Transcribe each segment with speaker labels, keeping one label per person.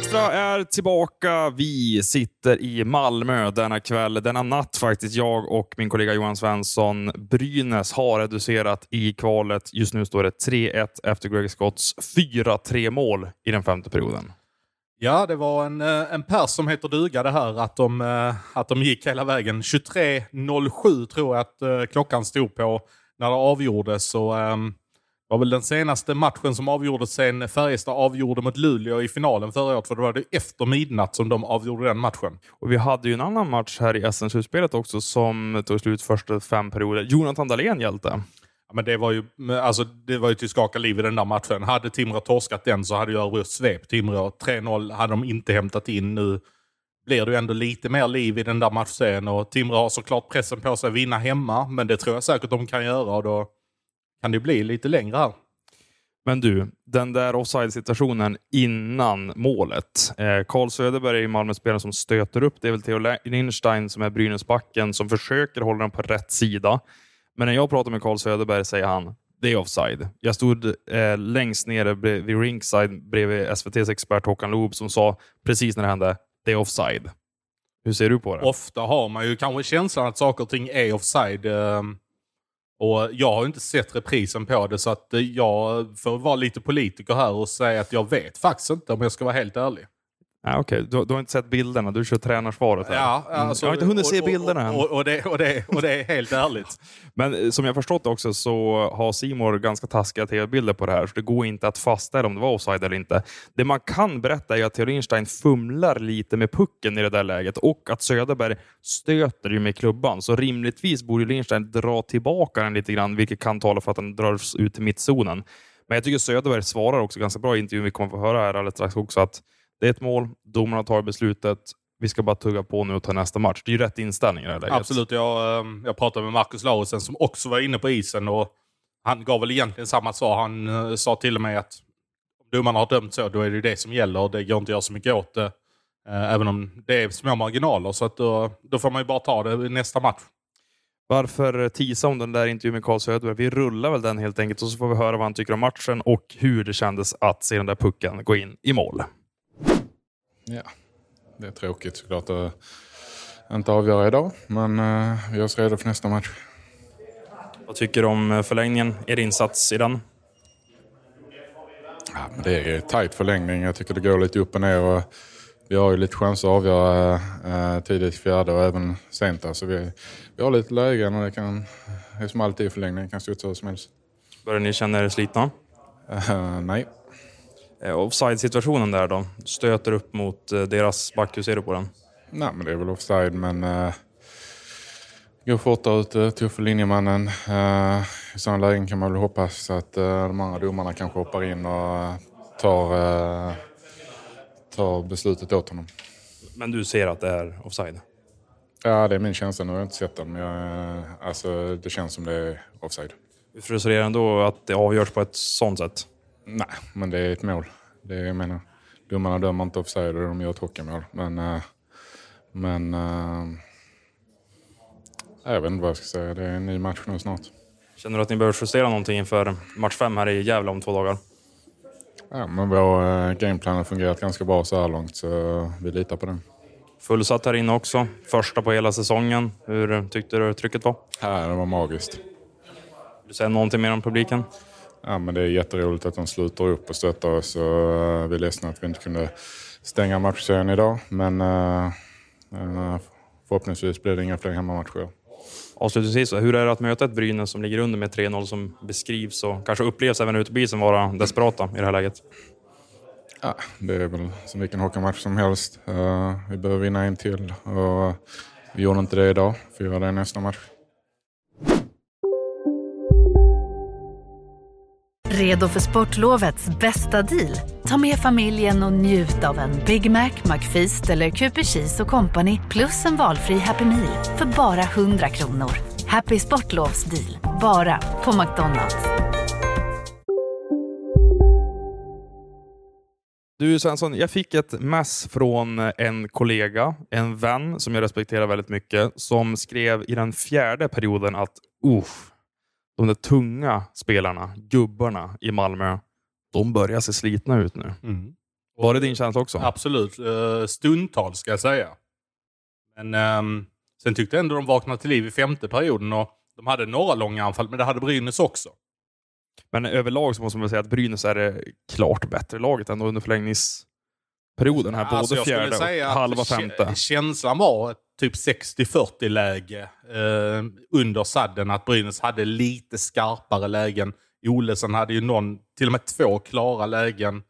Speaker 1: Extra är tillbaka. Vi sitter i Malmö denna kväll, denna natt faktiskt. Jag och min kollega Johan Svensson. Brynäs har reducerat i kvalet. Just nu står det 3-1 efter Greg Scotts 4-3 mål i den femte perioden.
Speaker 2: Ja, det var en, eh, en pers som heter duga det här att de, eh, att de gick hela vägen. 23.07 tror jag att eh, klockan stod på när det avgjordes. Så, um, var väl den senaste matchen som avgjordes sen Färjestad avgjorde mot Luleå i finalen förra året. För då var det efter midnatt som de avgjorde den matchen.
Speaker 1: Och Vi hade ju en annan match här i SM-slutspelet också som tog slut första fem perioder. Jonathan Dahlén hjälte.
Speaker 2: Ja, men det var ju, alltså, det var ju till skaka liv i den där matchen. Hade Timrå torskat den så hade jag röst svep Timrå. 3-0 hade de inte hämtat in. Nu blir det ju ändå lite mer liv i den där matchserien. Och Timrå har såklart pressen på sig att vinna hemma, men det tror jag säkert de kan göra. Och då kan det bli lite längre här.
Speaker 1: Men du, den där offside-situationen innan målet. Eh, Carl Söderberg är Malmö-spelaren som stöter upp. Det är väl Theo Lindstein som är Brynäsbacken som försöker hålla den på rätt sida. Men när jag pratar med Carl Söderberg säger han det är offside. Jag stod eh, längst nere vid ringside bredvid SVTs expert Håkan Loob som sa precis när det hände, det är offside. Hur ser du på det?
Speaker 2: Ofta har man ju kanske känslan att saker och ting är offside. Eh, och Jag har inte sett reprisen på det så att eh, jag får vara lite politiker här och säga att jag vet faktiskt inte om jag ska vara helt ärlig.
Speaker 1: Ah, Okej, okay. du, du, har inte sett bilderna, du kör tränarsvaret här.
Speaker 2: Ja,
Speaker 1: mm. alltså, jag har inte hunnit se bilderna än.
Speaker 2: Och, och, det, och, det, och det är helt ärligt.
Speaker 1: Men eh, som jag förstått också så har Simor ganska taskiga tv-bilder på det här, så det går inte att fastställa om det var offside eller inte. Det man kan berätta är att Theo Lindstein fumlar lite med pucken i det där läget och att Söderberg stöter ju med klubban, så rimligtvis borde Lindstein dra tillbaka den lite grann, vilket kan tala för att den dras ut till mittzonen. Men jag tycker Söderberg svarar också ganska bra i intervjun, vi kommer få höra här alldeles strax också, att det är ett mål, domarna tar beslutet. Vi ska bara tugga på nu och ta nästa match. Det är ju rätt inställning i det här läget.
Speaker 2: Absolut. Jag, ehm, jag pratade med Marcus Laursen som också var inne på isen och han gav väl egentligen samma svar. Han uh, sa till med att om domarna har dömt så, då är det det som gäller. Det går inte att göra så mycket åt det. Uh, även om det är små marginaler. Så att då, då får man ju bara ta det i nästa match.
Speaker 1: Varför tisa om den där intervjun med Carl Söderberg? Vi rullar väl den helt enkelt och så får vi höra vad han tycker om matchen och hur det kändes att se den där pucken gå in i mål.
Speaker 3: Ja, det är tråkigt såklart att inte avgöra idag, men uh, vi är oss redo för nästa match.
Speaker 1: Vad tycker du om eh, förlängningen? Er insats i den?
Speaker 3: Ja, men det är tajt förlängning. Jag tycker det går lite upp och ner. Och vi har ju lite chanser att avgöra uh, tidigt fjärde och även sent. Så vi, vi har lite lägen och det kan, det är som alltid i förlängning, det kan stå hur som helst.
Speaker 1: Börjar ni känna er slitna?
Speaker 3: Uh, nej.
Speaker 1: Eh, offside-situationen där då? Stöter upp mot eh, deras back. Hur ser du på den?
Speaker 3: Nej, men det är väl offside, men uh, går fortare ut, uh, tuff för linjemannen. Uh, I sådana lägen kan man väl hoppas att uh, de andra domarna kanske hoppar in och tar, uh, tar beslutet åt honom.
Speaker 1: Men du ser att det är offside?
Speaker 3: Ja, det är min känsla. Nu har jag inte sett den, men jag, alltså, det känns som det är offside.
Speaker 1: Hur frustrerande ändå att det avgörs på ett sånt sätt?
Speaker 3: Nej, men det är ett mål. Det är, jag menar, domarna dömer inte offside de gör ett hockeymål. Men, äh, men äh, jag vet inte vad jag ska säga. Det är en ny match nu snart.
Speaker 1: Känner du att ni behöver justera någonting inför match fem här i Gävle om två dagar?
Speaker 3: Ja, men vår äh, gameplan har fungerat ganska bra så här långt, så vi litar på den.
Speaker 1: Fullsatt här inne också. Första på hela säsongen. Hur tyckte du trycket var?
Speaker 3: Ja, det var magiskt.
Speaker 1: Vill du säga någonting mer om publiken?
Speaker 3: Ja, men det är jätteroligt att de sluter upp och stöttar oss. Och uh, vi är ledsna att vi inte kunde stänga matchserien idag. Men uh, uh, förhoppningsvis blir det inga fler hemmamatcher.
Speaker 1: Avslutningsvis, hur är det att möta ett Brynäs som ligger under med 3-0 som beskrivs och kanske upplevs även ute på isen vara desperata i det här läget?
Speaker 3: Ja, det är väl som vilken hockeymatch som helst. vi behöver vinna en till och vi gjorde inte det idag. Får göra det nästa match.
Speaker 4: Redo för sportlovets bästa deal? Ta med familjen och njut av en Big Mac, McFeast eller Cooper Cheese och Company plus en valfri Happy Meal för bara 100 kronor. Happy Sportlovs deal, bara på McDonalds.
Speaker 1: Du Svensson, jag fick ett mess från en kollega, en vän som jag respekterar väldigt mycket, som skrev i den fjärde perioden att uff, de där tunga spelarna, gubbarna i Malmö, de börjar se slitna ut nu.
Speaker 2: Mm.
Speaker 1: Var det din känsla också?
Speaker 2: Absolut. Uh, stundtals ska jag säga. Men um, sen tyckte jag ändå de vaknade till liv i femte perioden och de hade några långa anfall, men det hade Brynäs också.
Speaker 1: Men överlag så måste man säga att Brynäs är det klart bättre laget ändå under förlängningsperioden här.
Speaker 2: Alltså,
Speaker 1: både fjärde och halva femte.
Speaker 2: Känslan var typ 60-40 läge eh, under sadden att Brynäs hade lite skarpare lägen. Olesen hade ju någon, till och med två klara lägen.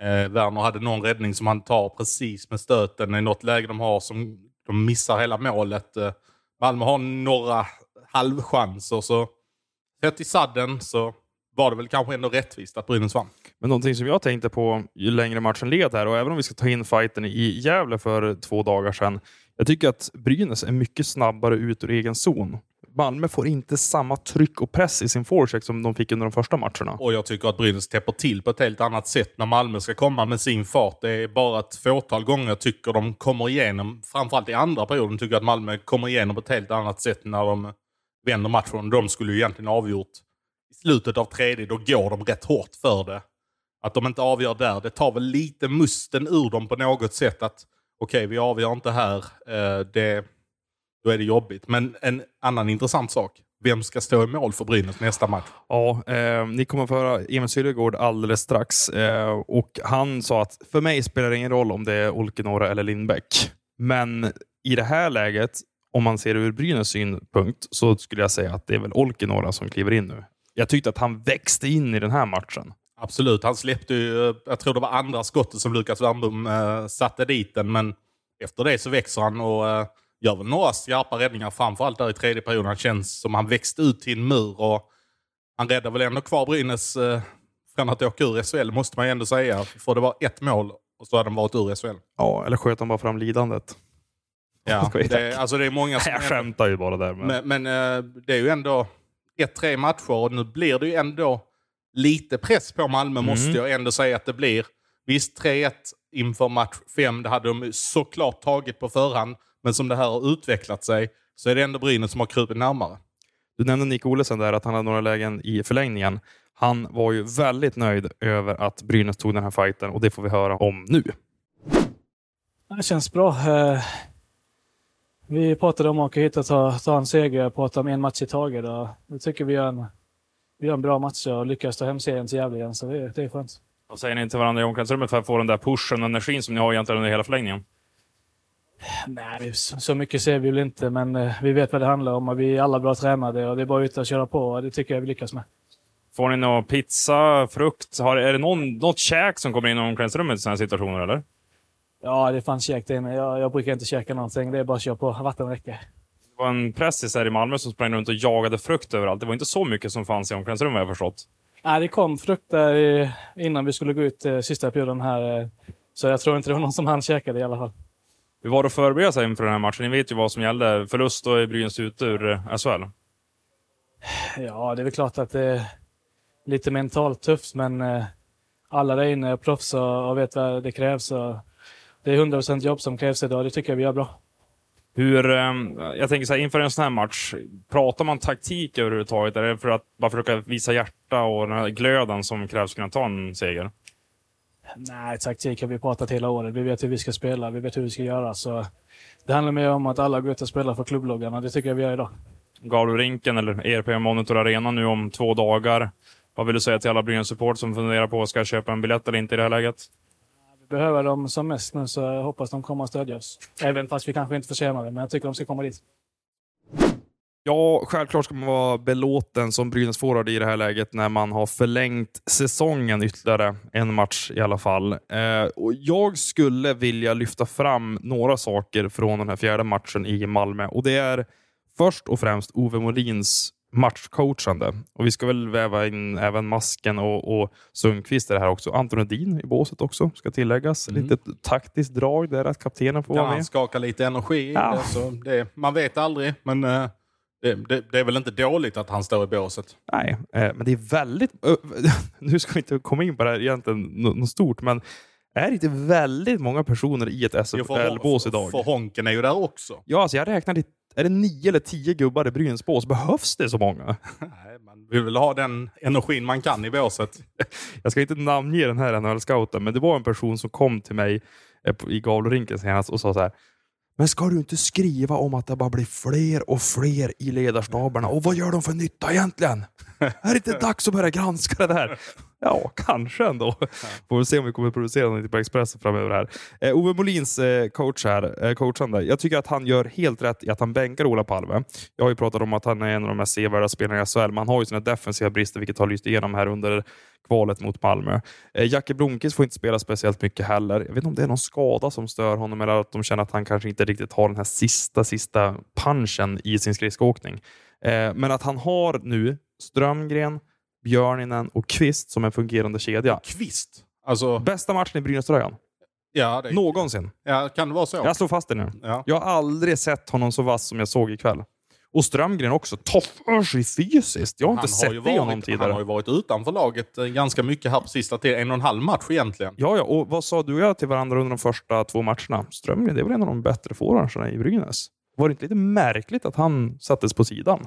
Speaker 2: Eh, Werner hade någon räddning som han tar precis med stöten i något läge de har som de missar hela målet. Eh, Malmö har några halvchanser. Så sett i sadden så var det väl kanske ändå rättvist att Brynäs vann.
Speaker 1: Men någonting som jag tänkte på ju längre matchen led här och även om vi ska ta in fighten i Gävle för två dagar sedan. Jag tycker att Brynäs är mycket snabbare ut ur egen zon. Malmö får inte samma tryck och press i sin forecheck som de fick under de första matcherna.
Speaker 2: Och jag tycker att Brynäs täpper till på ett helt annat sätt när Malmö ska komma med sin fart. Det är bara ett fåtal gånger jag tycker de kommer igenom, framförallt i andra perioden, tycker jag att Malmö kommer igenom på ett helt annat sätt när de vänder matchen. De skulle ju egentligen avgjort i slutet av tredje, då går de rätt hårt för det. Att de inte avgör där, det tar väl lite musten ur dem på något sätt. att Okej, okay, vi avgör inte här. Eh, det, då är det jobbigt. Men en annan intressant sak. Vem ska stå i mål för Brynäs nästa match?
Speaker 1: Ja, eh, ni kommer att få höra Emil Sylvegård alldeles strax. Eh, och han sa att för mig spelar det ingen roll om det är Olkinora eller Lindbäck. Men i det här läget, om man ser det ur Brynäs synpunkt, så skulle jag säga att det är väl Olkinora som kliver in nu. Jag tyckte att han växte in i den här matchen.
Speaker 2: Absolut, han släppte ju, jag tror det var andra skottet som Lukas Wernbloom eh, satte dit den, men efter det så växer han och eh, gör väl några skarpa räddningar, framförallt där i tredje perioden. Han känns som han växte ut till en mur och han räddar väl ändå kvar Brynäs eh, från att åka ur SHL, måste man ju ändå säga. För det var ett mål och så hade de varit ur SHL.
Speaker 1: Ja, eller sköt han bara fram lidandet?
Speaker 2: Ja, det, alltså det är många
Speaker 1: som... Jag skämtar ju bara där.
Speaker 2: Men, men, men eh, det är ju ändå ett, tre matcher och nu blir det ju ändå lite press på Malmö, mm. måste jag ändå säga att det blir. Visst, 3-1 inför match 5, det hade de såklart tagit på förhand. Men som det här har utvecklat sig så är det ändå Brynäs som har krupit närmare.
Speaker 1: Du nämnde Nick Olesen där, att han hade några lägen i förlängningen. Han var ju väldigt nöjd över att Brynäs tog den här fighten och det får vi höra om nu.
Speaker 5: Det känns bra. Vi pratade om att åka hit och ta, ta en seger, prata om en match i taget. Och jag tycker vi gör en, vi gör en bra match och lyckas ta hem serien till Gävle igen, så det, det är skönt.
Speaker 1: Vad säger ni till varandra i omklädningsrummet för att få den där pushen och energin som ni har egentligen under hela förlängningen?
Speaker 5: Nej, så mycket ser vi väl inte, men eh, vi vet vad det handlar om och vi är alla bra tränade och det är bara ut och köra på och det tycker jag vi lyckas med.
Speaker 1: Får ni någon pizza, frukt? Har, är det någon, något käk som kommer in i omklädningsrummet i sådana här situationer, eller?
Speaker 5: Ja, det fanns käk inne. Jag, jag brukar inte käka någonting. Det är bara att köra på. Vatten räcker.
Speaker 1: Det var en pressis här i Malmö som sprang runt och jagade frukt överallt. Det var inte så mycket som fanns i omklädningsrummet, jag förstått.
Speaker 5: Nej, det kom frukt där innan vi skulle gå ut eh, sista perioden här. Eh, så jag tror inte det var någon som hann käka det i alla fall.
Speaker 1: Hur var det att förbereda sig inför den här matchen? Ni vet ju vad som gällde. Förlust och är Brynäs ute ur eh, SHL.
Speaker 5: Ja, det är väl klart att det är lite mentalt tufft, men alla där inne är proffs och vet vad det krävs. Och det är 100% jobb som krävs idag. Det tycker jag vi gör bra.
Speaker 1: Hur, ehm, jag tänker så här, inför en sån här match, pratar man taktik överhuvudtaget? Är det för att bara försöka visa hjärta och den här glöden som krävs för att ta en seger?
Speaker 5: Nej, taktik har vi pratat hela året. Vi vet hur vi ska spela, vi vet hur vi ska göra. Så det handlar mer om att alla går ut och spelar för klubbloggarna. Det tycker jag vi gör idag.
Speaker 1: Galorinken, eller ERP Monitor Arena, nu om två dagar. Vad vill du säga till alla Brynäs support som funderar på att köpa en biljett eller inte i det här läget?
Speaker 5: Behöver dem som mest nu, så jag hoppas de kommer att stödja oss. Även fast vi kanske inte förtjänar det, men jag tycker de ska komma dit.
Speaker 1: Ja, självklart ska man vara belåten som Brynäs forward i det här läget när man har förlängt säsongen ytterligare en match i alla fall. Eh, och jag skulle vilja lyfta fram några saker från den här fjärde matchen i Malmö och det är först och främst Ove Molins matchcoachande. Och vi ska väl väva in även Masken och, och Sundqvist här också. Anton Edin i båset också, ska tilläggas. Mm. Lite taktiskt drag där att kaptenen får
Speaker 2: ja,
Speaker 1: vara med.
Speaker 2: Han skakar lite energi ja. det, så det, Man vet aldrig, men uh det, det, det, är väl inte dåligt att han står i båset?
Speaker 1: Nej, eh, men det är väldigt... nu ska vi inte komma in på det här egentligen något stort, men är det inte väldigt många personer i ett SFL-bås idag?
Speaker 2: För Honken är ju där också.
Speaker 1: Ja, alltså jag räknade är det nio eller tio gubbar i Brynäs bås? Behövs det så många?
Speaker 2: Nej, man vill väl ha den energin man kan i båset.
Speaker 1: Jag ska inte namnge den här NHL-scouten, men det var en person som kom till mig eh, i Gavlerinken senast och sa så här. Men ska du inte skriva om att det bara blir fler och fler i ledarstaberna? Och vad gör de för nytta egentligen? Är det inte dags att börja granska det där? Ja, kanske ändå. Får vi se om vi kommer producera något på Expressen framöver här. Eh, Ove Molins eh, coach här, eh, coachande. Jag tycker att han gör helt rätt i att han bänkar Ola Palme. Jag har ju pratat om att han är en av de mest sevärda spelarna i SHL, men han har ju sina defensiva brister, vilket har lyst igenom här under kvalet mot Malmö. Eh, Jacke Blomqvist får inte spela speciellt mycket heller. Jag vet inte om det är någon skada som stör honom eller att de känner att han kanske inte riktigt har den här sista, sista punchen i sin skridskoåkning. Eh, men att han har nu Strömgren, Björninen och Kvist som en fungerande kedja.
Speaker 2: Kvist. Alltså,
Speaker 1: Bästa matchen i Brynäs-tröjan.
Speaker 2: ja, det,
Speaker 1: Någonsin.
Speaker 2: ja, kan det vara så?
Speaker 1: Jag slår fast det nu.
Speaker 2: Ja.
Speaker 1: Jag har aldrig sett honom så vass som jag såg ikväll. Och Strömgren också. Ta för sig fysiskt. Jag har inte
Speaker 2: Han har, ju
Speaker 1: sett det honom
Speaker 2: varit, han
Speaker 1: tidigare.
Speaker 2: har ju varit utanför laget eh, ganska mycket här på sista tiden. En och en halv match egentligen.
Speaker 1: Ja, ja, och vad sa du och jag till varandra under de första två matcherna? Strömgren, det väl en av de bättre forwardsarna i Brynäs? Var det inte lite märkligt att han sattes på sidan?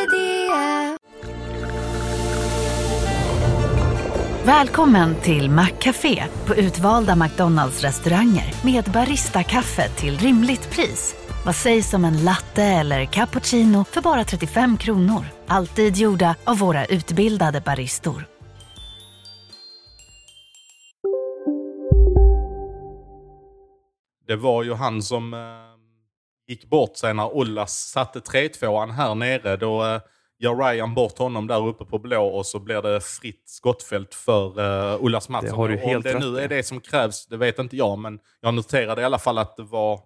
Speaker 4: Välkommen till Maccafé på utvalda McDonalds restauranger med Baristakaffe till rimligt pris. Vad sägs om en latte eller cappuccino för bara 35 kronor? Alltid gjorda av våra utbildade baristor.
Speaker 2: Det var ju han som eh, gick bort sig när Ollas satte 3-2 här nere. Då eh, gör Ryan bort honom där uppe på blå och så blir det fritt skottfält för uh, Ullas Mattsson.
Speaker 1: Det har du
Speaker 2: Och
Speaker 1: helt
Speaker 2: Om det nu är det som krävs, det vet inte jag, men jag noterade i alla fall att det var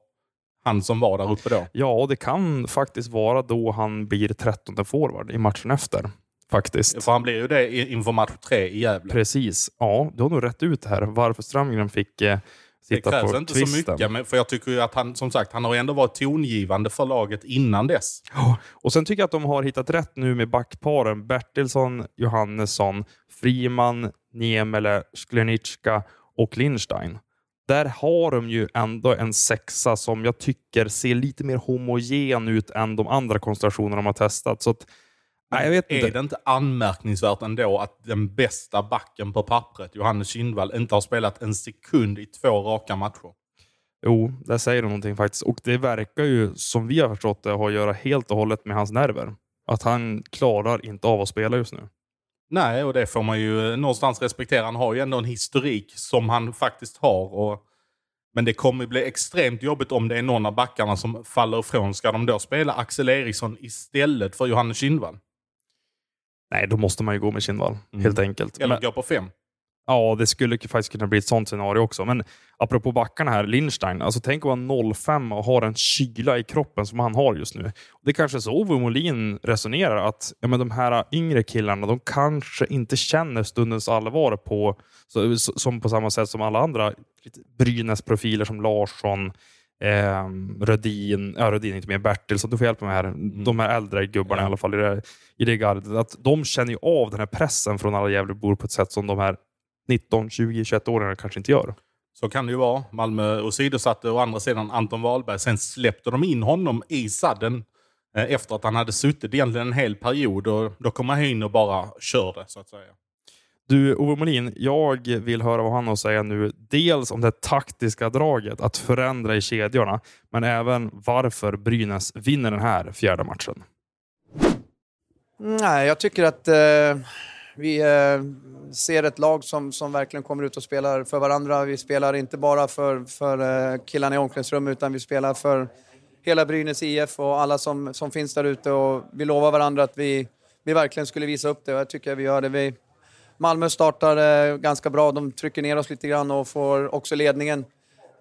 Speaker 2: han som var där uppe då.
Speaker 1: Ja, och det kan faktiskt vara då han blir 13 forward i matchen efter. Faktiskt.
Speaker 2: För han blir ju det inför match tre i Gävle.
Speaker 1: Precis. Ja, du har nog rätt ut här. Varför Strömgren fick eh,
Speaker 2: Det krävs inte så mycket, men för jag tycker ju att han, som sagt, han har ändå varit tongivande för laget innan dess.
Speaker 1: Och Sen tycker jag att de har hittat rätt nu med backparen Bertilsson, Johannesson, Friman, Niemele, Sklenicka och Lindstein. Där har de ju ändå en sexa som jag tycker ser lite mer homogen ut än de andra konstellationerna de har testat. Så att, nej, jag vet
Speaker 2: är
Speaker 1: inte.
Speaker 2: det inte anmärkningsvärt ändå att den bästa backen på pappret, Johannes Kindvall, inte har spelat en sekund i två raka matcher?
Speaker 1: Jo, där säger de någonting faktiskt. Och det verkar ju, som vi har förstått det, ha att göra helt och hållet med hans nerver. Att han klarar inte av att spela just nu.
Speaker 2: Nej, och det får man ju eh, någonstans respektera. Han har ju ändå en historik som han faktiskt har. Och, men det kommer bli extremt jobbigt om det är någon av backarna som faller ifrån. Ska de då spela Axel Eriksson istället för Johannes Kindvall?
Speaker 1: Nej, då måste man ju gå med Kindvall,
Speaker 2: Mm.
Speaker 1: helt enkelt.
Speaker 2: Eller gå på fem?
Speaker 1: Ja, det skulle faktiskt kunna bli ett sånt scenario också. Men apropå backarna här, Lindstein. Alltså tänk att vara 05 och ha en kyla i kroppen som han har just nu. Det är kanske så Ove Molin resonerar, att ja, men de här yngre killarna, de kanske inte känner stundens allvar på, så, som på samma sätt som alla andra Brynäs-profiler som Larsson, eh, Rödin, ja Rödin inte med, Bertilsson, du får hjälpa mig här. De här äldre gubbarna i alla fall i det, i det gardet. Att de känner ju av den här pressen från alla Gävlebor på ett sätt som de här 19, 20, 21-åringarna kanske inte gör.
Speaker 2: Så kan det ju vara. Malmö åsidosatte å andra sidan Anton Wahlberg. Sen släppte de in honom i sadden eh, efter att han hade suttit egentligen en hel period. Och då kom han in och bara körde, så att säga.
Speaker 1: Du, Ove Molin, jag vill höra vad han har att säga nu. Dels om det taktiska draget, att förändra i kedjorna, men även varför Brynäs vinner den här fjärde matchen.
Speaker 6: Nej, jag tycker att eh, vi eh, ser ett lag som, som verkligen kommer ut och spelar för varandra. Vi spelar inte bara för, för eh, killarna i omklädningsrummet utan vi spelar för hela Brynäs IF och alla som, som finns där ute. Vi lovar varandra att vi, vi verkligen skulle visa upp det och jag tycker att vi gör det. Vi, Malmö startar eh, ganska bra. De trycker ner oss lite grann och får också ledningen.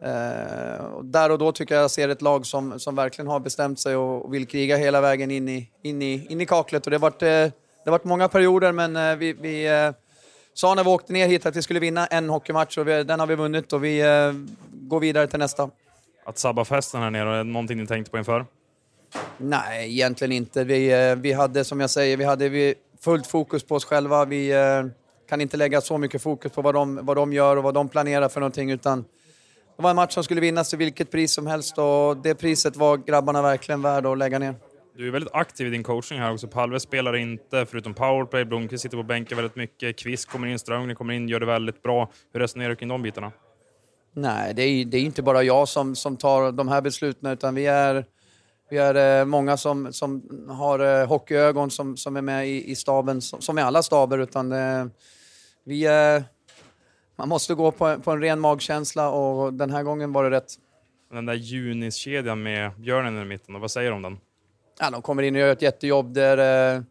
Speaker 6: Eh, och där och då tycker jag jag ser ett lag som, som verkligen har bestämt sig och, vill kriga hela vägen in i, in i, in i kaklet. Och det har varit, eh, det har varit många perioder men vi, vi, sa när vi åkte ner hit att vi skulle vinna en hockeymatch och vi, den har vi vunnit och vi går vidare till nästa.
Speaker 1: Att sabba festen här nere, är det någonting ni tänkte på inför?
Speaker 6: Nej, egentligen inte. Vi, vi hade, som jag säger, vi hade vi fullt fokus på oss själva. Vi kan inte lägga så mycket fokus på vad de, vad de gör och vad de planerar för någonting, utan det var en match som skulle vinnas till vilket pris som helst och det priset var grabbarna verkligen värda att lägga ner.
Speaker 1: Du är väldigt aktiv i din coaching här också. Palve spelar inte, förutom powerplay. Blomqvist sitter på bänken väldigt mycket. Kvist kommer in, Strömgren kommer in, gör det väldigt bra. Hur resonerar du kring de bitarna?
Speaker 6: Nej, det är, det är inte bara jag som, som tar de här besluten, utan vi är, vi är eh, många som, som har eh, hockeyögon som, som är med i, i staben, som, som i alla staber. Utan, eh, vi, eh, man måste gå på, på en ren magkänsla och den här gången var det rätt.
Speaker 1: Den där Junis-kedjan med Björnen i mitten, vad säger du om den?
Speaker 6: Ja, de kommer in och gör ett jättejobb. Det är, eh,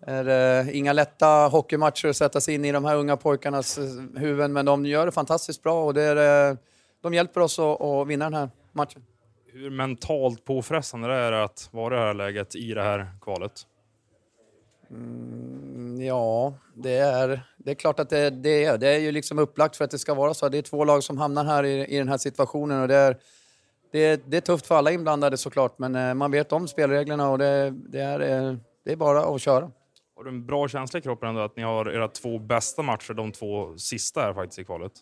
Speaker 6: är eh, inga lätta hockeymatcher att sätta sig in i de här unga pojkarnas huvuden, men de gör det fantastiskt bra och det är, de hjälper oss att, att vinna den här matchen.
Speaker 1: Hur mentalt påfrestande det är att vara i det här läget i det här kvalet?
Speaker 6: Mm, ja, det är, det är klart att det, det är. Det är ju liksom upplagt för att det ska vara så. Det är två lag som hamnar här i, i den här situationen och det är, det, är, det är tufft för alla inblandade såklart, men eh, man vet om spelreglerna och det, det, är, eh, det är bara att köra.
Speaker 1: Har du en bra känsla i kroppen ändå att ni har era två bästa matcher, de två sista här faktiskt i kvalet?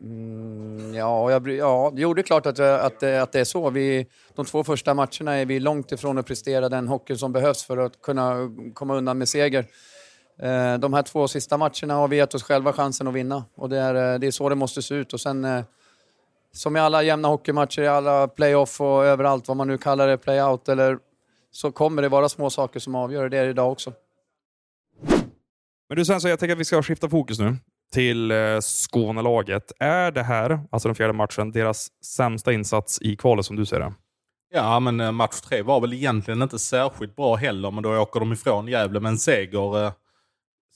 Speaker 6: Mm, ja, jag, ja, jo, det är klart att, att, att det är så. Vi, de två första matcherna är vi långt ifrån att prestera den hockey som behövs för att kunna komma undan med seger. Eh, de här två sista matcherna har vi gett oss själva chansen att vinna och det är, det är så det måste se ut. Och sen, eh, som i alla jämna hockeymatcher, i alla playoff och överallt, vad man nu kallar det, playout, eller så kommer det vara små saker som avgör. Det är det idag också.
Speaker 1: Men du Svensson, jag tänker att vi ska skifta fokus nu till eh, Skånelaget. Är det här, alltså den fjärde matchen, deras sämsta insats i kvalet som du ser det?
Speaker 2: Ja, men eh, match tre var väl egentligen inte särskilt bra heller, men då åker de ifrån Gävle med en seger.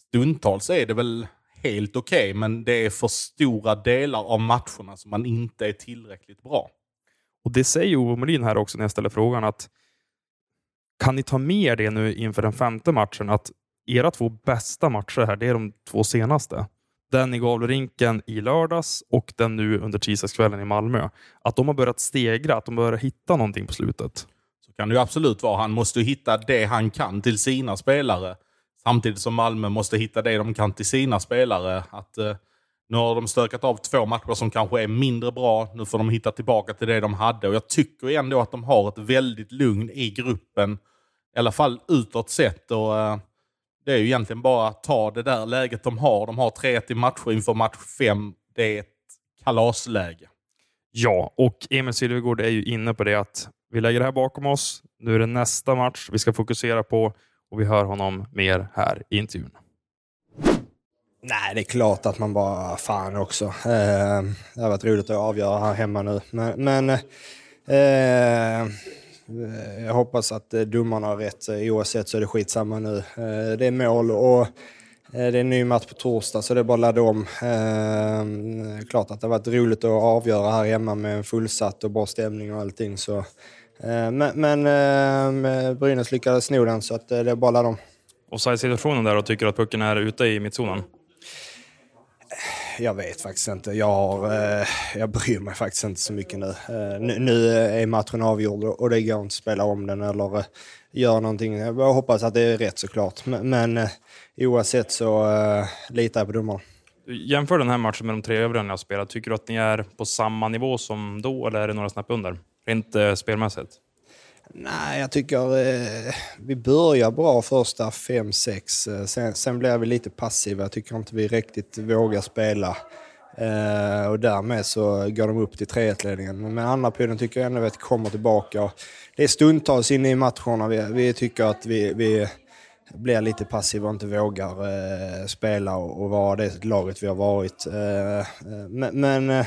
Speaker 2: Stundtals är det väl helt okej, okay, men det är för stora delar av matcherna som man inte är tillräckligt bra.
Speaker 1: Och Det säger Ove Molin här också när jag ställer frågan att kan ni ta med det nu inför den femte matchen att era två bästa matcher här, det är de två senaste. Den i Gavlerinken i lördags och den nu under tisdagskvällen i Malmö. Att de har börjat stegra, att de börjar hitta någonting på slutet.
Speaker 2: Så kan det ju absolut vara. Han måste hitta det han kan till sina spelare. Samtidigt som Malmö måste hitta det de kan till sina spelare. Att, eh, nu har de stökat av två matcher som kanske är mindre bra. Nu får de hitta tillbaka till det de hade. Och Jag tycker ändå att de har ett väldigt lugn i gruppen. I alla fall utåt sett. Och, eh, det är ju egentligen bara att ta det där läget de har. De har 3-1 i matcher inför match 5. Det är ett kalasläge.
Speaker 1: Ja, och Emil Silvergård är ju inne på det att vi lägger det här bakom oss. Nu är det nästa match vi ska fokusera på och vi hör honom mer här i intervjun.
Speaker 7: Nej, det är klart att man bara fan också. Eh, det har varit roligt att avgöra här hemma nu. Men, men eh, jag hoppas att eh, domarna har rätt. Oavsett så är det skitsamma nu. Eh, det är mål och eh, det är en ny match på torsdag så det är bara att ladda om. Eh, klart att det har varit roligt att avgöra här hemma med en fullsatt och bra stämning och allting. Så, men men eh, Brynäs lyckades sno den så att, det bara att ladda om.
Speaker 1: Offside-situationen där och tycker att pucken är ute i mittzonen?
Speaker 7: Jag vet faktiskt inte. Jag, har, eh, jag bryr mig faktiskt inte så mycket nu. Eh, nu. nu. är matchen avgjord och det går inte att spela om den eller eh, göra någonting. Jag hoppas att det är rätt såklart. Men, men eh, oavsett så eh, litar jag på domarna.
Speaker 1: Jämför den här matchen med de tre övriga ni har spelat. Tycker du att ni är på samma nivå som då eller är det några snäpp under? Rent eh, spelmässigt?
Speaker 7: Nej, jag tycker eh, vi börjar bra första fem sex. Eh, sen, sen blir vi lite passiva. Jag tycker inte vi riktigt vågar spela. Eh, och därmed så går de upp till 3-1-ledningen. Men andra perioden tycker jag ändå att vi kommer tillbaka. Det är stundtals inne i matcherna vi, vi tycker att vi, vi blir lite passiva och inte vågar eh, spela och, och vara det laget vi har varit. Eh, eh men, men Eh,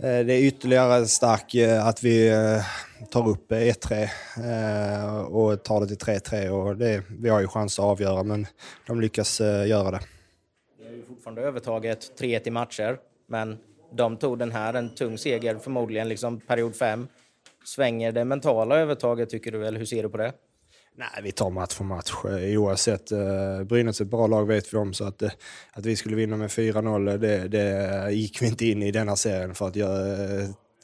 Speaker 7: Eh, det är ytterligare starkt eh, att vi eh, tar upp e 1-3 och tar det till 3-3. Och det, vi har ju chans att avgöra, men de lyckas göra det.
Speaker 8: Vi har ju fortfarande övertaget 3-1 i matcher, men de tog den här, en tung seger, förmodligen liksom period 5. Svänger det mentala övertaget, tycker du, eller hur ser du på det?
Speaker 7: Nej, vi tar match för match eh, oavsett. Eh, Brynäs är ett bra lag vet vi om, så att, eh, att vi skulle vinna med 4-0, eh, det, det gick vi inte in i denna serien för att jag,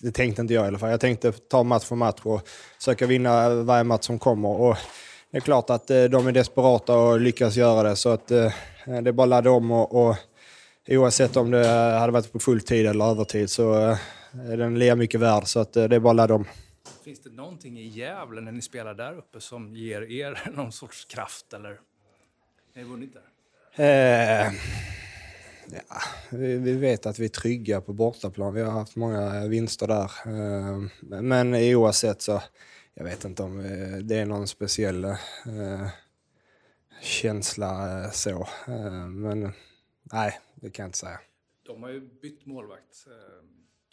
Speaker 7: det tänkte inte jag i alla fall. Jag tänkte ta match för match och försöka vinna varje match som kommer. Och det är klart att de är desperata och lyckas göra det, så att det är bara att ladda om och, och oavsett om det hade varit på full tid eller övertid så är den lika mycket värd, så att det är bara att ladda om.
Speaker 9: Finns det någonting i Gävle när ni spelar där uppe som ger er någon sorts kraft eller? Har ni vunnit
Speaker 7: där? Eh, ja, vi, vi, vet att vi är trygga på bortaplan. Vi har haft många vinster där. Eh, men oavsett så, jag vet inte om eh, det är någon speciell eh, känsla eh, så. Eh, men nej, det kan jag inte säga.
Speaker 9: De har ju bytt målvakt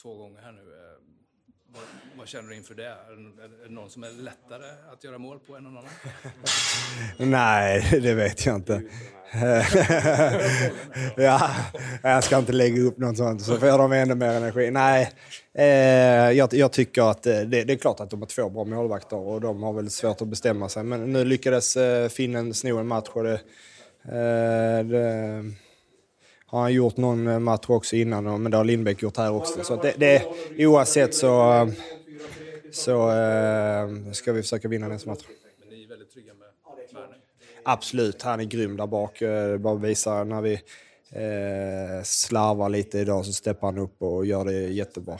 Speaker 9: två gånger här nu. Vad, vad, känner du inför det? Är det någon som är lättare att göra mål på än någon annan?
Speaker 7: Nej, det vet jag inte. ja, jag ska inte lägga upp något sånt så får de ännu mer energi. Nej, eh, jag, jag, tycker att eh, det, det, är klart att de har två bra målvakter och de har väl svårt att bestämma sig. Men nu lyckades eh, finnen sno en match och det, eh, det har han gjort någon eh, match också innan, men det har Lindbäck gjort här också. Så det, det, oavsett så, så äh, ska vi försöka vinna nästa match.
Speaker 9: Men ni är väldigt trygga med Werner?
Speaker 7: Absolut, han är grym där bak. Eh, bara visar när vi eh, slarvar lite idag så steppar han upp och gör det jättebra.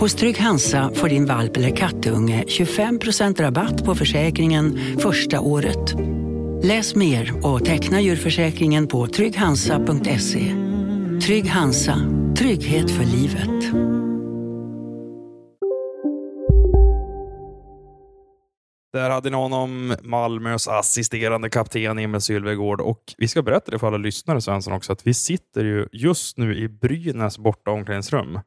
Speaker 10: Hos Trygg Hansa får din valp eller kattunge 25% rabatt på försäkringen första året. Läs mer och teckna djurförsäkringen på trygghansa.se. Trygg Hansa, trygghet för livet.
Speaker 1: Där hade ni honom, Malmös assisterande kapten Emil Sylvegård och vi ska berätta det för alla lyssnare Svensson också att vi sitter ju just nu i Brynäs borta omklädningsrum.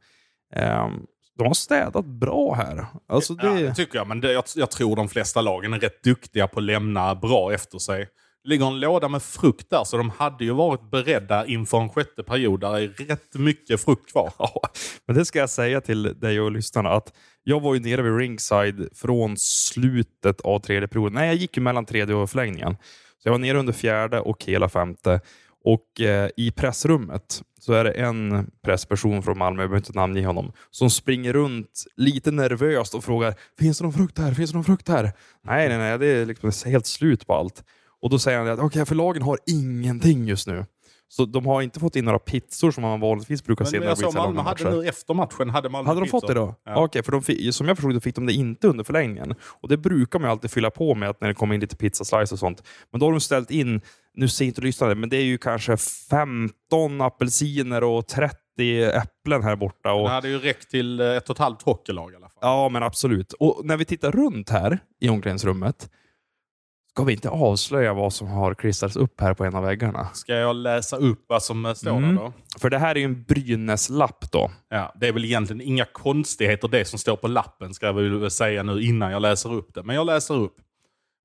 Speaker 1: Um, de har städat bra här. Alltså det...
Speaker 2: Ja, det tycker jag, men det, jag, jag, tror de flesta lagen är rätt duktiga på att lämna bra efter sig. Det ligger en låda med frukt där, så de hade ju varit beredda inför en sjätte period. Där är rätt mycket frukt kvar.
Speaker 1: Ja, men det ska jag säga till dig och lyssnarna, att jag var ju nere vid ringside från slutet av tredje perioden. Nej, jag gick ju mellan tredje och förlängningen. Så jag var nere under fjärde och hela femte. Och eh, i pressrummet så är det en pressperson från Malmö, jag behöver inte namnge honom, som springer runt lite nervöst och frågar Finns det någon frukt här? Finns det någon frukt här? Nej, nej, nej, det är liksom helt slut på allt. Och då säger han att okay, förlagen har ingenting just nu. Så de har inte fått in några pizzor som man vanligtvis brukar
Speaker 2: men,
Speaker 1: se.
Speaker 2: Men jag sa Malmö hade nu efter matchen hade Malmö
Speaker 1: Hade de
Speaker 2: pizzor.
Speaker 1: fått det då? Ja. Okej, för de som jag förstod det fick de det inte under förlängningen. Och det brukar man alltid fylla på med att när det kommer in lite pizzaslice och sånt. Men då har de ställt in, nu ser inte lyssnare, men det är ju kanske 15 apelsiner och 30 äpplen här borta. Och...
Speaker 2: Det hade ju räckt till ett och ett halvt hockeylag i alla fall.
Speaker 1: Ja, men absolut. Och när vi tittar runt här i omklädningsrummet Ska vi inte avslöja vad som har klistrats upp här på en av väggarna?
Speaker 2: Ska jag läsa upp vad som står mm. där då?
Speaker 1: För det här är ju en Brynäs-lapp då.
Speaker 2: Ja, det är väl egentligen inga konstigheter det som står på lappen, ska jag väl säga nu innan jag läser upp det. Men jag läser upp.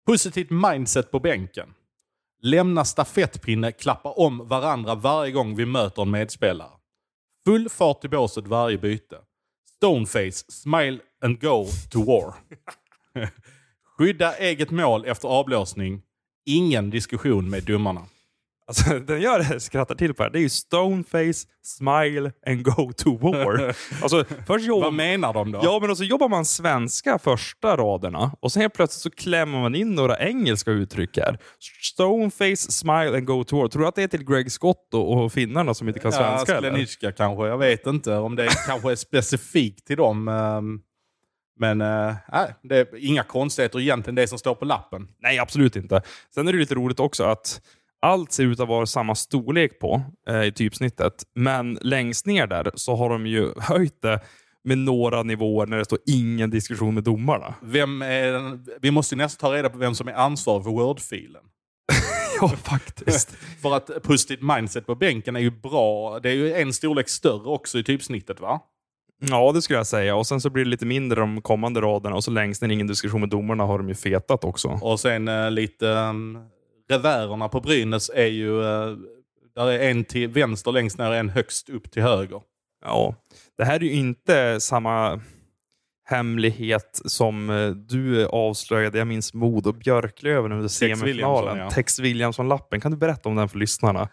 Speaker 2: Positivt mindset på bänken. Lämna stafettpinne, klappa om varandra varje gång vi möter en medspelare. Full fart i båset varje byte. Stoneface, smile and go to war. Skydda eget mål efter avblåsning. Ingen diskussion med domarna.
Speaker 1: Alltså, den jag skrattar till på här, det är ju stoneface, smile and go to war. Alltså, först jobb...
Speaker 2: Vad menar de då?
Speaker 1: Ja, men så jobbar man svenska första raderna och sen helt plötsligt så klämmer man in några engelska uttryck här. Stoneface, smile and go to war. Tror du att det är till Greg Scott och, finnarna som inte kan svenska?
Speaker 2: Ja, Skleniska kanske. Jag vet inte om det kanske är specifikt till dem. Um... Men äh, det är inga konstigheter egentligen det som står på lappen.
Speaker 1: Nej, absolut inte. Sen är det lite roligt också att allt ser ut att vara samma storlek på eh, i typsnittet. Men längst ner där så har de ju höjt det med några nivåer när det står ingen diskussion med domarna.
Speaker 2: Vem är, vi måste ju nästan ta reda på vem som är ansvarig för Word-filen.
Speaker 1: ja, faktiskt.
Speaker 2: för att positivt mindset på bänken är ju bra. Det är ju en storlek större också i typsnittet va?
Speaker 1: Ja, det skulle jag säga. Och sen så blir det lite mindre de kommande raderna och så längst ner ingen diskussion med domarna har de ju fetat också.
Speaker 2: Och sen eh, lite um, revärerna på Brynäs är ju... eh, där är en till vänster längst ner och en högst upp till höger.
Speaker 1: Ja, det här är ju inte samma hemlighet som eh, du avslöjade. Jag minns Modo Björklöven under semifinalen.
Speaker 2: Ja.
Speaker 1: Tex Williamson-lappen. Kan du berätta om den för lyssnarna?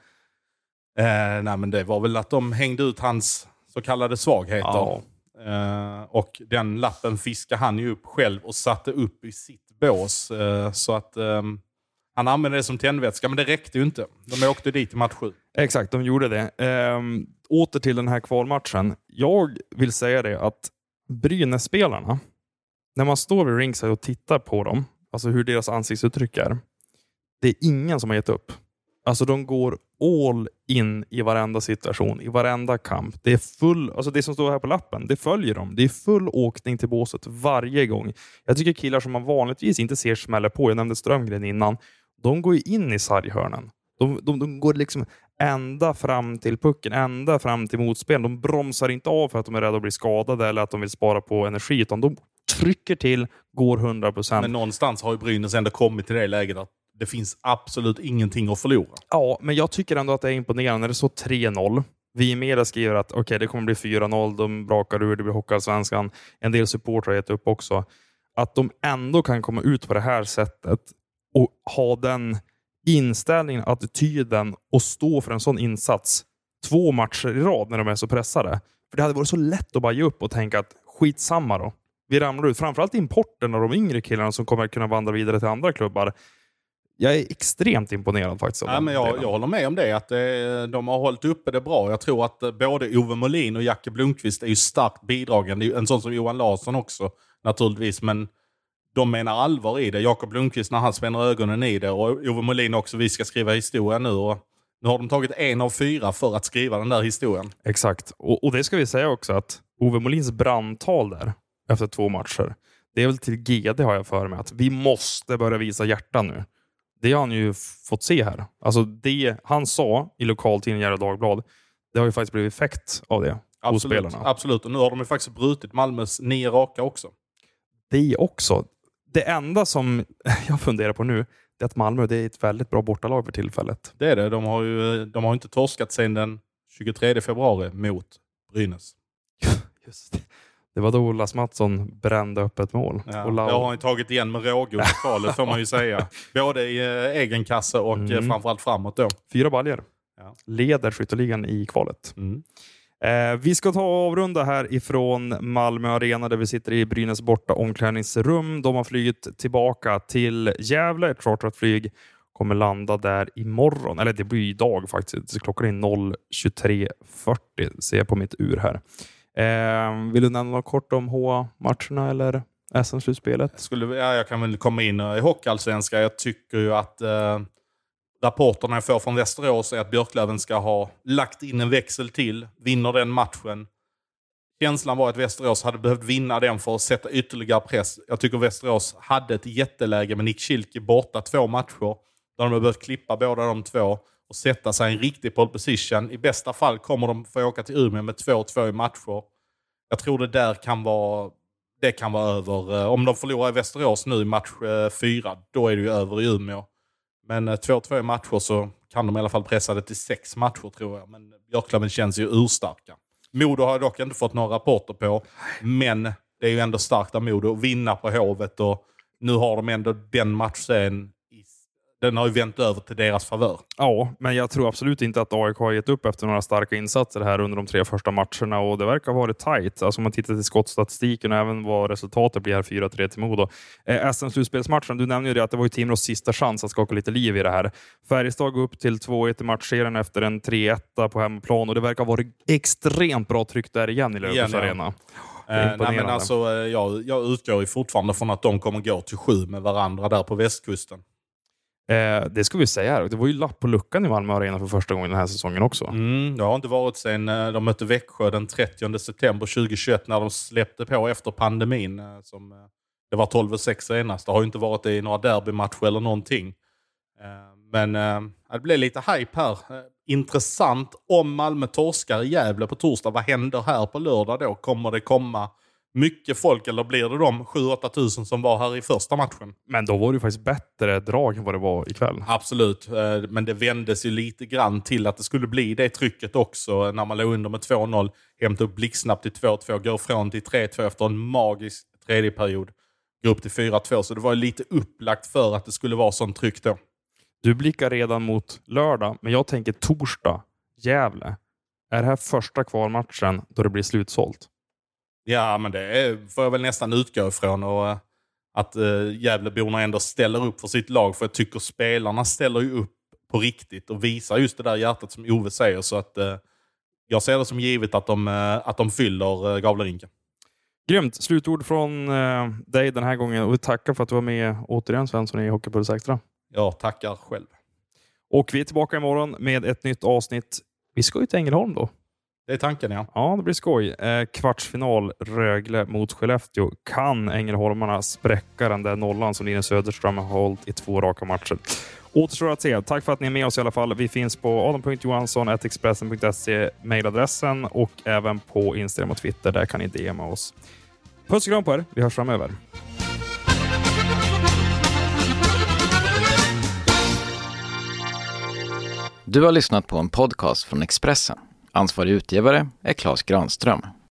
Speaker 2: Eh, nej, men det var väl att de hängde ut hans så kallade svagheter.
Speaker 1: Ja.
Speaker 2: Eh, och den lappen fiskade han ju upp själv och satte upp i sitt bås. Eh, så att ehm, han använde det som tändvätska, men det räckte ju inte. De åkte dit i match sju.
Speaker 1: Exakt, de gjorde det. Ehm, åter till den här kvalmatchen. Jag vill säga det att Brynäs-spelarna, när man står vid ringside och tittar på dem, alltså hur deras ansiktsuttryck är, det är ingen som har gett upp. Alltså de går all in i varenda situation, i varenda kamp. Det är full, alltså det som står här på lappen, det följer dem. Det är full åkning till båset varje gång. Jag tycker killar som man vanligtvis inte ser smäller på, jag nämnde Strömgren innan, de går ju in i sarghörnen. De, de, de går liksom ända fram till pucken, ända fram till motspel. De bromsar inte av för att de är rädda att bli skadade eller att de vill spara på energi, utan de trycker till, går 100 procent.
Speaker 2: Men någonstans har ju Brynäs ändå kommit till det läget att det finns absolut ingenting att förlora.
Speaker 1: Ja, men jag tycker ändå att det är imponerande när det står 3-0. Vi i media skriver att okay, det kommer bli 4-0, de brakar ur, det blir Hockeyallsvenskan. En del supportrar har gett upp också. Att de ändå kan komma ut på det här sättet och ha den inställningen, attityden och stå för en sån insats två matcher i rad när de är så pressade. För det hade varit så lätt att bara ge upp och tänka att skitsamma då. Vi ramlar ut. Framförallt importen av de yngre killarna som kommer kunna vandra vidare till andra klubbar. Jag är extremt imponerad faktiskt.
Speaker 2: Ja, men jag, jag håller med om det, att det, de har hållit uppe det bra. Jag tror att eh, både Ove Molin och Jacke Blomqvist är ju starkt bidragande. En sån som Johan Larsson också naturligtvis, men de menar allvar i det. Jakob Blomqvist när han spänner ögonen i det och Ove Molin också, vi ska skriva historia nu. Och nu har de tagit en av fyra för att skriva den där historien.
Speaker 1: Exakt. Och, och det ska vi säga också att Ove Molins brandtal där efter två matcher, det är väl till GD har jag för mig att vi måste börja visa hjärta nu. Det har han ju fått se här. Alltså det han sa i lokaltidningen Gefle Dagblad, det har ju faktiskt blivit effekt av det hos
Speaker 2: Absolut,
Speaker 1: spelarna.
Speaker 2: absolut. Och nu har de ju faktiskt brutit Malmös nio raka också.
Speaker 1: Det också. Det enda som jag funderar på nu, det är att Malmö det är ett väldigt bra bortalag för tillfället.
Speaker 2: Det är det. De har ju de har inte torskat sedan den 23 februari mot Brynäs.
Speaker 1: Just det. Det var då Olas Mattsson brände upp ett mål.
Speaker 2: Ja,
Speaker 1: och
Speaker 2: det har han tagit igen med råge under kvalet får man ju säga. Både i eh, egen kasse och eh,
Speaker 1: Mm.
Speaker 2: framförallt framåt då.
Speaker 1: Fyra baljor.
Speaker 2: Ja.
Speaker 1: Leder skytteligan i kvalet.
Speaker 2: Mm.
Speaker 1: Eh, vi ska ta och avrunda här ifrån Malmö Arena där vi sitter i Brynäs borta omklädningsrum. De har flugit tillbaka till Gävle. Ett chartrat flyg kommer landa där imorgon. Eller det blir idag faktiskt. Klockan är 0.23.40 ser jag på mitt ur här. Eh, vill du nämna något kort om HA-matcherna eller SM-slutspelet?
Speaker 2: Skulle, ja, jag kan väl komma in i Hockeyallsvenskan. Jag tycker ju att eh, rapporterna jag får från Västerås är att Björklöven ska ha lagt in en växel till. Vinner den matchen. Känslan var att Västerås hade behövt vinna den för att sätta ytterligare press. Jag tycker Västerås hade ett jätteläge med Nick Schilke borta två matcher. Där de har behövt klippa båda de två och sätta sig i en riktig pole position. I bästa fall kommer de få åka till Umeå med 2-2 i matcher. Jag tror det där kan vara, det kan vara över. Eh, om de förlorar i Västerås nu i match eh, fyra, då är det ju över i Umeå. Men eh, 2-2 i matcher så kan de i alla fall pressa det till sex matcher tror jag. Men Björklöven känns ju urstarka. Modo har jag dock inte fått några rapporter på. Men det är ju ändå starkt av Modo att vinna på Hovet och nu har de ändå den matchserien. Den har ju vänt över till deras favör.
Speaker 1: Ja, men jag tror absolut inte att AIK har gett upp efter några starka insatser här under de tre första matcherna och det verkar ha varit tajt. Alltså om man tittar till skottstatistiken och även vad resultatet blir här 4-3 till Modo. Eh, SM-slutspelsmatchen, du nämnde ju det att det var ju Timrås sista chans att skaka lite liv i det här. Färjestad går upp till 2-1 i matchserien efter en 3-1 på hemmaplan och det verkar ha varit extremt bra tryck där igen i Löfbergs
Speaker 2: ja.
Speaker 1: Arena.
Speaker 2: Eh, nej, men alltså, eh, jag, jag utgår ju fortfarande från att de kommer gå till sju med varandra där på västkusten.
Speaker 1: Eh, det ska vi säga här. Det var ju lapp på luckan i Malmö Arena för första gången den här säsongen också.
Speaker 2: Mm, det har inte varit sen eh, de mötte Växjö den 30 september 2021 när de släppte på efter pandemin. Eh, som, eh, det var 12-6 senast. Det har ju inte varit det i några derbymatcher eller någonting. Men det blev lite hype här. Intressant om Malmö torskar i Gävle på torsdag. Vad händer här på lördag då? Kommer det komma mycket folk eller blir det de 7-8 tusen som var här i första matchen?
Speaker 1: Men då var det ju faktiskt bättre drag än vad det var ikväll.
Speaker 2: Absolut, eh, men det vändes ju lite grann till att det skulle bli det trycket också när man låg under med 2-0. Hämtade upp blixtsnabbt till 2-2, går från till 3-2 efter en magisk tredje period. Går upp till 4-2, så det var ju lite upplagt för att det skulle vara sånt tryck då.
Speaker 1: Du blickar redan mot lördag, men jag tänker torsdag, Gävle. Är det här första kvalmatchen då det blir slutsålt?
Speaker 2: Ja, men det får jag väl nästan utgå ifrån. Och, eh, att uh, Gävleborna ändå ställer upp för sitt lag. För jag tycker spelarna ställer ju upp på riktigt och visar just det där hjärtat som Ove säger. Så att eh, jag ser det som givet att de, eh, att de fyller Gavlerinken.
Speaker 1: Grymt! Slutord från eh, dig den här gången och vi tackar för att du var med återigen Svensson i Hockeypuls Extra.
Speaker 2: Jag tackar själv.
Speaker 1: Och vi är tillbaka imorgon med ett nytt avsnitt. Vi ska ju till Ängelholm då.
Speaker 2: Det är tanken ja.
Speaker 1: Ja, det blir skoj. Eh, kvartsfinal Rögle mot Skellefteå. Kan Ängelholmarna spräcka den där nollan som Linus Söderström har hållit i två raka matcher? Återstår att se. Tack för att ni är med oss i alla fall. Vi finns på adam.johansson.expressen.se mejladressen och även på Instagram och Twitter. Där kan ni DMa oss. Puss och kram på er. Vi hörs framöver.
Speaker 11: Du har lyssnat på en podcast från Expressen. Ansvarig utgivare är Klas Granström.